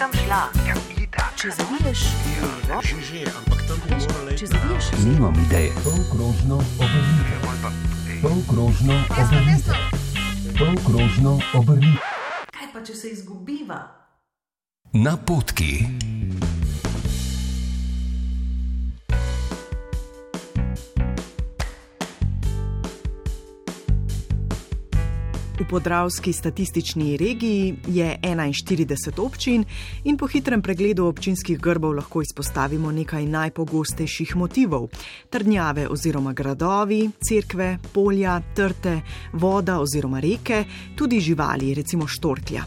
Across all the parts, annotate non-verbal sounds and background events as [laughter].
sem šla. Ja, itak. Če zaviješ levo, Že, že, ampak tam bi morala če zaviješ Nimam ideje. Polkrožno obrnite. Polkrožno obrnite. Polkrožno obrnite. Kaj pa, če se izgubiva? Napotki. V podravski statistični regiji je 41 občin in po hitrem pregledu občinskih grbov lahko izpostavimo nekaj najpogostejših motivov: trdnjave oziroma gradovi, cerkve, polja, trte, voda oziroma reke, tudi živali, recimo štorklja.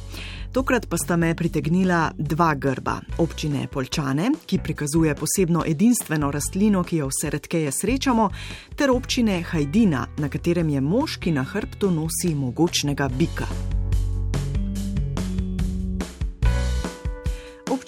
Tokrat pa sta me pritegnila dva grba: občine Polčane, ki prikazuje posebno edinstveno rastlino, ki jo vse redkeje srečamo, ter občine Hajdina, na katerem je mož, ki na hrbtu nosi mogočnega bika.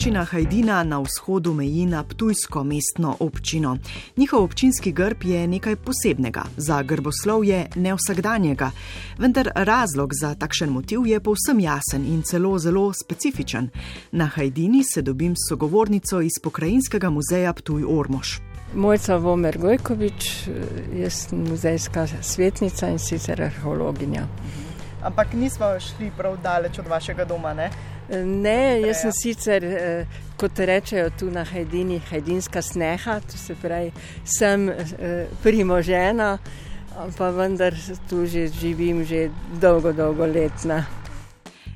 Občina Hajdina na vzhodu meji na Ptujsko mestno občino. Njihov občinski grb je nekaj posebnega, za grboslovje nevsakdanjega, vendar razlog za takšen motiv je povsem jasen in celo zelo specifičen. Na Hajdini se dobim s sogovornico iz pokrajinskega muzeja Ptuj Ormož. Mojca Vomer Gojkovič, jaz sem muzejska svetnica in sicer arheologinja. Ampak nismo šli prav daleč od vašega doma. Ne? Ne, jaz sem sicer, eh, kot rečejo tu na Hajdini, hajdinska sneha, to se pravi, sem eh, primožena, pa vendar tu že živim že dolgo, dolgo let.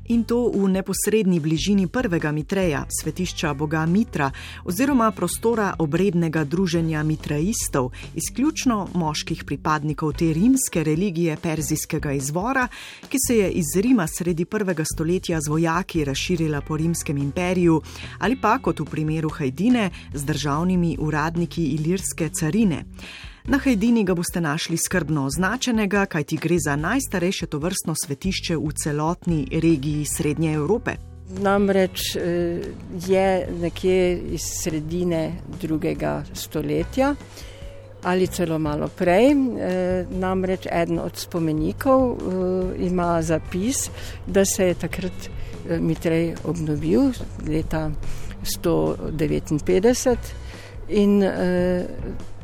In to v neposrednji bližini prvega Mitreja, svetišča boga Mitra, oziroma prostora obrednega druženja mitraistov, izključno moških pripadnikov te rimske religije perzijskega izvora, ki se je iz Rima sredi prvega stoletja z vojaki razširila po rimskem imperiju, ali pa kot v primeru Hajdine z državnimi uradniki ilirske carine. Na Hajdini ga boste našli skrbno označenega, kajti gre za najstarejše tovrstno svetišče v celotni regiji Srednje Evrope. Namreč eh, je nekje iz sredine drugega stoletja ali celo malo prej. eh, Namreč eden od spomenikov eh, ima zapis, da se je takrat Mitrej obnovil leta 159 in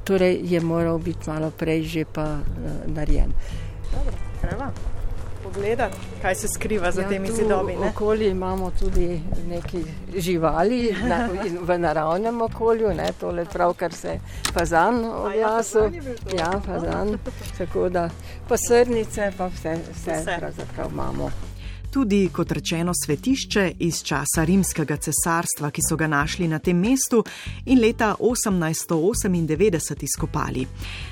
torej je moral biti malo prej že pa eh, narejen. Treba pogledati, kaj se skriva za Ja, temi zidovi. ne? Okoli imamo tudi nekaj živali na, [laughs] in v naravnem okolju, ne, tole pravkar se fazan oglasil. to? Ja, fazan. Tako da pa srnice, pa vse, vse, Vse. pravzaprav imamo. Tudi, kot rečeno, svetišče iz časa rimskega cesarstva, ki so ga našli na tem mestu in leta 1898 izkopali.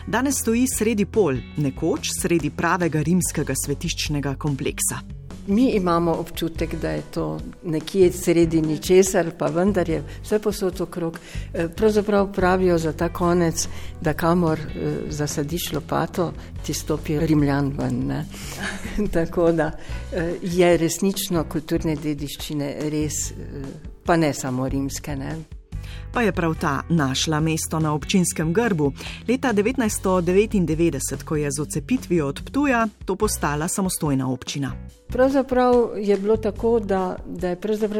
Danes stoji sredi pol, nekoč sredi pravega rimskega svetiščnega kompleksa. Mi imamo občutek, da je to nekje sredi ničesar, pa vendar je vse posod okrog. Eh, Pravzaprav pravijo za ta konec, da kamor eh, zasadiš lopato, ti stopi rimljan ven. ne. [laughs] Tako da eh, je resnično kulturne dediščine res, pa ne samo rimske. Ne. Pa je prav ta našla mesto na občinskem grbu. Leta 1999, ko je z ocepitvijo od Ptuja to postala samostojna občina. Pravzaprav je bilo tako, da, da je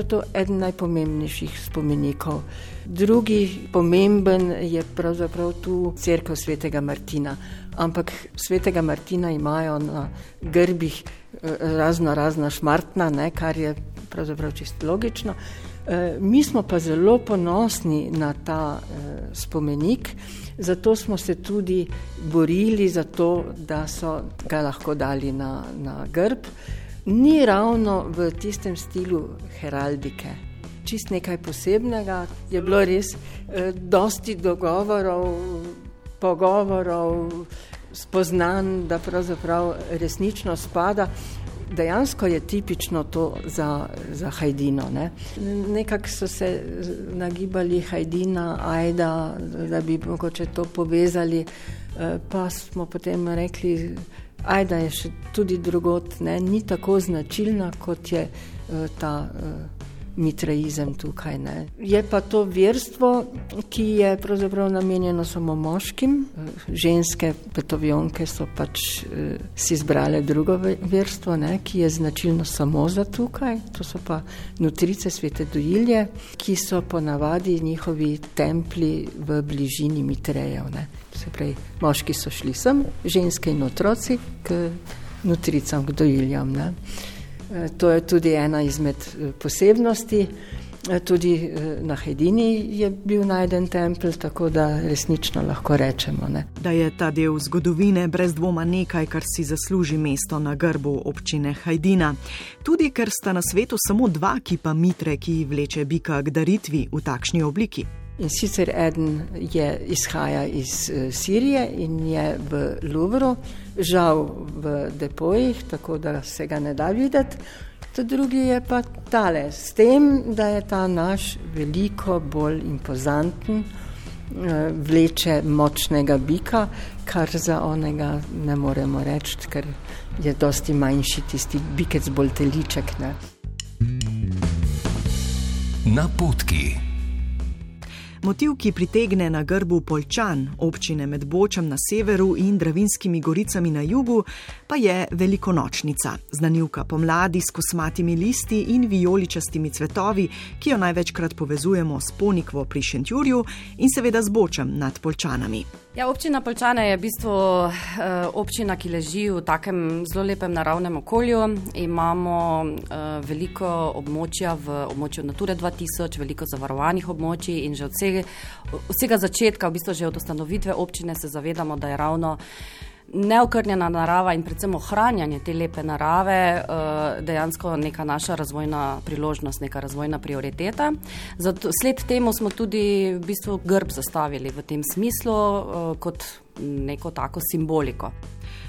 to eden najpomembnejših spomenikov. Drugi pomemben je pravzaprav tu crkva svetega Martina. Ampak svetega Martina imajo na grbih eh, razno razna šmartna, ne, kar je pravzaprav čisto logično. Eh, Mi smo pa zelo ponosni na ta eh, spomenik, zato smo se tudi borili za to, da so ga lahko dali na, na grb. Ni ravno v tistem stilu heraldike. Čist nekaj posebnega je bilo res, eh, dosti dogovorov, pogovorov, spoznan, da pravzaprav resnično spada. Dejansko je tipično to za, za Hajdino. Ne? Nekako so se nagibali Hajdina, Ajda, da bi mogoče to povezali, eh, pa smo potem rekli, Ajda je še tudi drugot, ne? ni tako značilna kot je eh, ta eh, mitraizem tukaj. Ne. Je pa to verstvo, ki je pravzaprav namenjeno samo moškim. Ženske petovjonke so pač eh, si izbrale drugo verstvo, ne, ki je značilno samo za tukaj. To so pa nutrice svete dojilje, ki so ponavadi njihovi templji v bližini mitrejev. Ne. Se pravi, moški so šli sem, ženske in otroci k nutricam, k dojiljam. Ne. Eh, to je tudi ena izmed eh, posebnosti. Eh, tudi na Hedini je bil najden tempelj, tako da resnično lahko rečemo. Ne. Da je ta del zgodovine brez dvoma nekaj, kar si zasluži mesto na grbu občine Hajdina. Tudi ker sta na svetu samo dva kipa mitre, ki vleče bika k daritvi v takšni obliki. In sicer eden je izhaja iz Sirije in je v Louvru, žal v depojih, tako da se ga ne da videti. To drugi je pa tale, s tem, da je ta naš veliko bolj impozanten, vleče močnega bika, kar za onega ne moremo reči, ker je dosti manjši tisti bikec bolj teliček. Ne? Napotki. Motiv, ki pritegne na grbu Polčan, občine med Bočem na severu in Dravinskimi goricami na jugu, pa je velikonočnica, znanilka pomladi s kosmatimi listi in vijoličastimi cvetovi, ki jo največkrat povezujemo s Ponikvo pri Šentjurju in seveda z Bočem nad Polčanami. Ja, občina Polčane je v bistvu uh, občina, ki leži v takem zelo lepem naravnem okolju. Imamo uh, veliko območja v območju Nature 2000, veliko zavarovanih območij in že od vsega, vsega začetka, v bistvu že od ustanovitve občine, se zavedamo, da je ravno neokrnjena narava in predvsem ohranjanje te lepe narave eh, dejansko neka naša razvojna priložnost, neka razvojna prioriteta. Zato, sled temu smo tudi v bistvu grb zastavili v tem smislu eh, kot neko tako simboliko.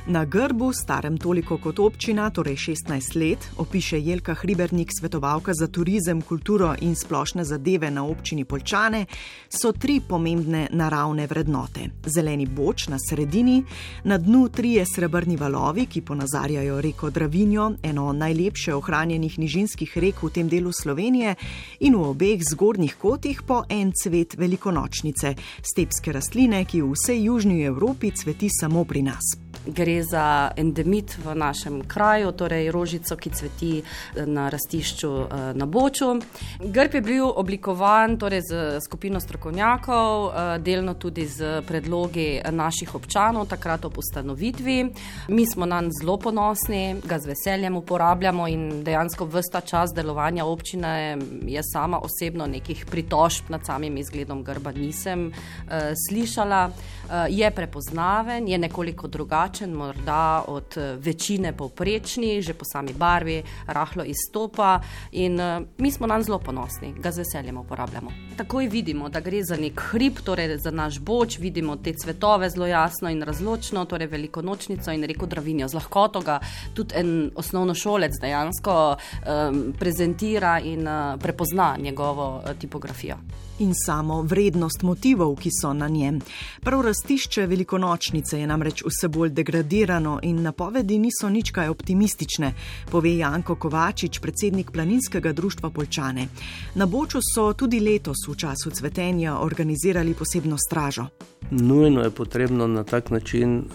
Na grbu, starem toliko kot občina, torej 16 let, opiše Jelka Hribernik, svetovalka za turizem, kulturo in splošne zadeve na občini Polčane, so tri pomembne naravne vrednote. Zeleni boč na sredini, na dnu trije srebrni valovi, ki ponazarjajo reko Dravinjo, eno najlepše ohranjenih nižinskih rek v tem delu Slovenije, in v obeh zgornjih kotih po en cvet velikonočnice, stepske rastline, ki v vsej južni Evropi cveti samo pri nas gre za endemit v našem kraju, torej rožico, ki cveti eh, na rastišču eh, na Boču. Grb je bil oblikovan torej z skupino strokovnjakov, eh, delno tudi z predlogi naših občanov, takrat ob ustanovitvi. Mi smo na njega zelo ponosni, ga z veseljem uporabljamo in dejansko vsta čas delovanja občine je sama osebno nekih pritožb nad samim izgledom grba nisem uh, slišala. Uh, je prepoznaven, je nekoliko drugačen drugačen, morda od eh, večine povprečni, že po sami barvi, rahlo izstopa in uh, mi smo nam zelo ponosni, ga z veseljem uporabljamo. Takoj vidimo, da gre za nek hrib, torej za naš boč, vidimo te cvetove zelo jasno in razločno, torej veliko nočnico in reko Dravinjo. Z lahkoto ga tudi en osnovnošolec dejansko um, prezentira in uh, prepozna njegovo uh, tipografijo in samo vrednost motivov, ki so na njem. Prav rastišče velikonočnice je namreč vse bolj degradirano in napovedi niso nič kaj optimistične, pove Janko Kovačič, predsednik planinskega društva Polčane. Na Boču so tudi letos v času cvetenja organizirali posebno stražo. Nujno je potrebno na tak način uh,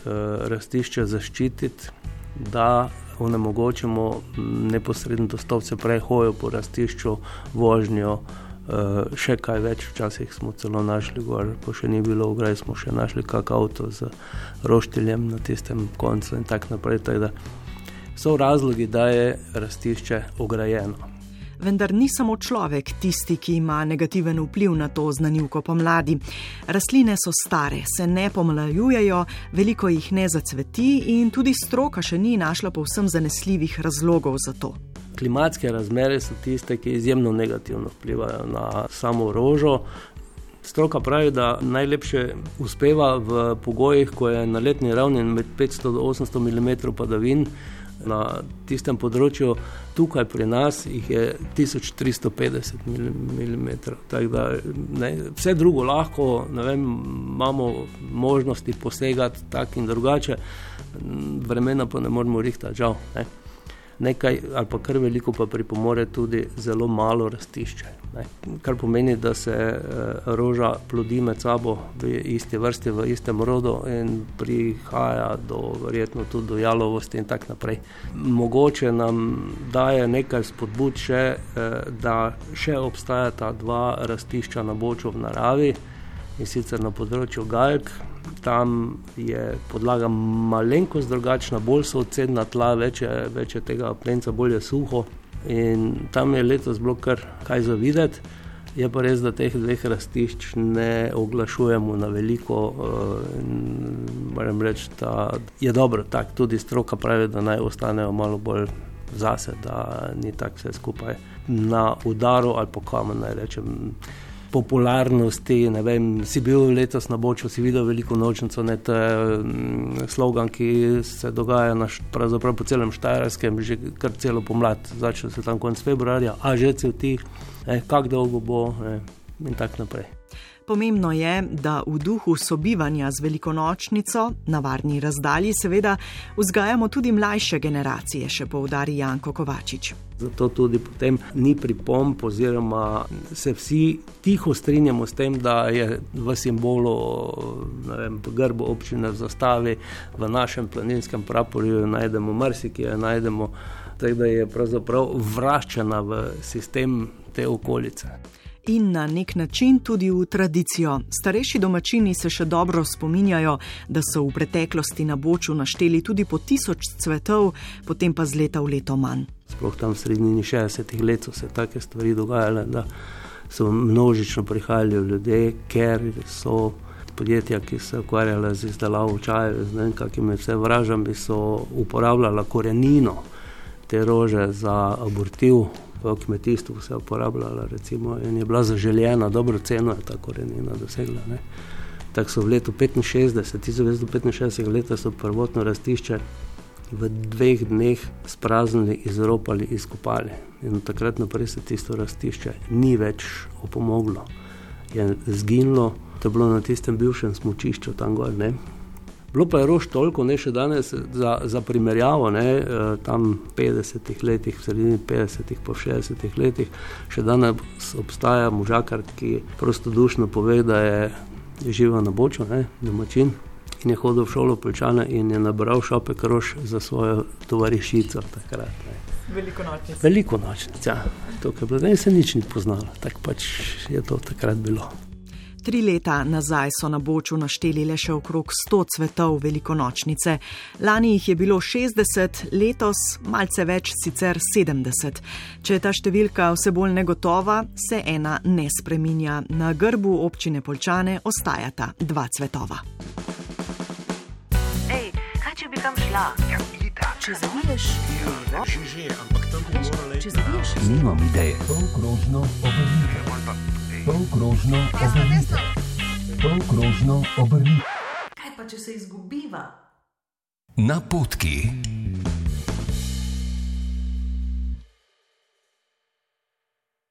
rastišče zaščititi, da onemogočimo neposredno dostop, se pravi hojo po rastišču, vožnjo. Uh, še kaj več, včasih smo celo našli, gor, pa še ni bilo, graj smo še našli kak avto z roštiljem na tistem koncu in tako naprej. Tak da so razlogi, da je rastišče ograjeno. Vendar ni samo človek tisti, ki ima negativen vpliv na to znanilko pomladi. Rastline so stare, se ne pomlajujejo, veliko jih ne zacveti in tudi stroka še ni našla povsem zanesljivih razlogov za to klimatske razmere so tiste, ki izjemno negativno vplivajo na samo rožo. Stroka pravi, da najlepše uspeva v pogojih, ko je na letni ravni med 500 in 800 mm padavin. Na tistem področju, tukaj pri nas, jih je 1350 mm. Da, ne, vse drugo lahko, vem, imamo možnosti posegati tako in drugače, vremena pa ne moremo rihtati, žal. Ne. Nekaj ali pa kar veliko pa pripomore tudi zelo malo rastišče. Ne. Kar pomeni, da se eh, roža plodi med sabo v isti vrsti, v istem rodu in prihaja do verjetno tudi do jalovosti in tako naprej. Mogoče nam daje nekaj spodbud še, eh, da še obstajata dva rastišča na boču v naravi in sicer na področju Galk. Tam je podlaga malenkost drugačna, bolj so odcedna tla, več je, več je tega plenca, bolj je suho. In tam je letos bilo kar kaj za videti. Je pa res, da teh dveh rastišč ne oglašujemo na veliko. eh, Moram reči, da je dobro, tako tudi stroka pravi, da naj ostanejo malo bolj zase, da ni tako vse skupaj na udaru ali pa kam naj rečem. Popularnosti, vem, si bil letos na Boču, si videl veliko nočnico, ne, to je mm, slogan, ki se dogaja na, po celem Štajerskem, že kar celo pomlad, začne se tam konec februarja, a že cveti, eh, kako dolgo bo eh, in tako naprej. Pomembno je, da v duhu sobivanja z velikonočnico, na varni razdalji, seveda, vzgajamo tudi mlajše generacije, še poudari Janko Kovačič. Zato tudi potem ni pripomp, oziroma se vsi tiho strinjamo s tem, da je v simbolu, vem, v grbu občine v zastavi, v našem planinskem praporju najdemo marsikaj, najdemo, tako da je pravzaprav vraščena v sistem te okolice. In na nek način tudi v tradicijo. Starejši domačini se še dobro spominjajo, da so v preteklosti na Boču našteli tudi po tisoč cvetov, potem pa z leta v leto manj. Sploh tam v sredini 60-ih let so se take stvari dogajale, da so množično prihajali ljudje, ker so podjetja, ki se ukvarjala z izdelavo čajev, z ne vem kakimi vse vražami, so uporabljala korenino te rože za abortiv. V kmetijstvu se je uporabljala recimo, in je bila zaželjena, dobro ceno je ta korenina dosegla. Ne. Tako so v letu 65, 1965 leta so prvotno rastišče v dveh dneh spraznili, izropali, izkopali. In od takrat naprej se tisto rastišče ni več opomoglo. Je zginilo, to je bilo na tistem bivšem smočišču tam gor. Ne? Bilo pa je rož toliko, ne še danes, za, za primerjavo, ne, eh, tam v 50-ih letih, v sredini 50-ih, pa v 60-ih letih, še danes obstaja možakar, ki prostodušno pove, da je, je živel na boču, ne, domačin. In je hodil v šolo Pečane in je nabral šopek rož za svojo tovarišico takrat. Ne. Veliko nočnic. Veliko nočnic, ja. To, kar je bilo, da se nič ni poznalo, tako pač je to takrat bilo. Tri leta nazaj so na Boču našteli le še okrog 100 cvetov velikonočnice. Lani jih je bilo 60, letos malce več, sicer 70. Če je ta številka vse bolj negotova, se ena ne spreminja. Na grbu občine Polčane ostajata dva cvetova. Ej, kaj če bi kam šla? Ja, če zaviješ, levo, Že, že, ampak tam bo morala če zaviješ, Nimam ideje. Polkrožno obrnite. Polkrožno obrnite. Polkrožno obrnite. kaj pa če se izgubiva? Na potki.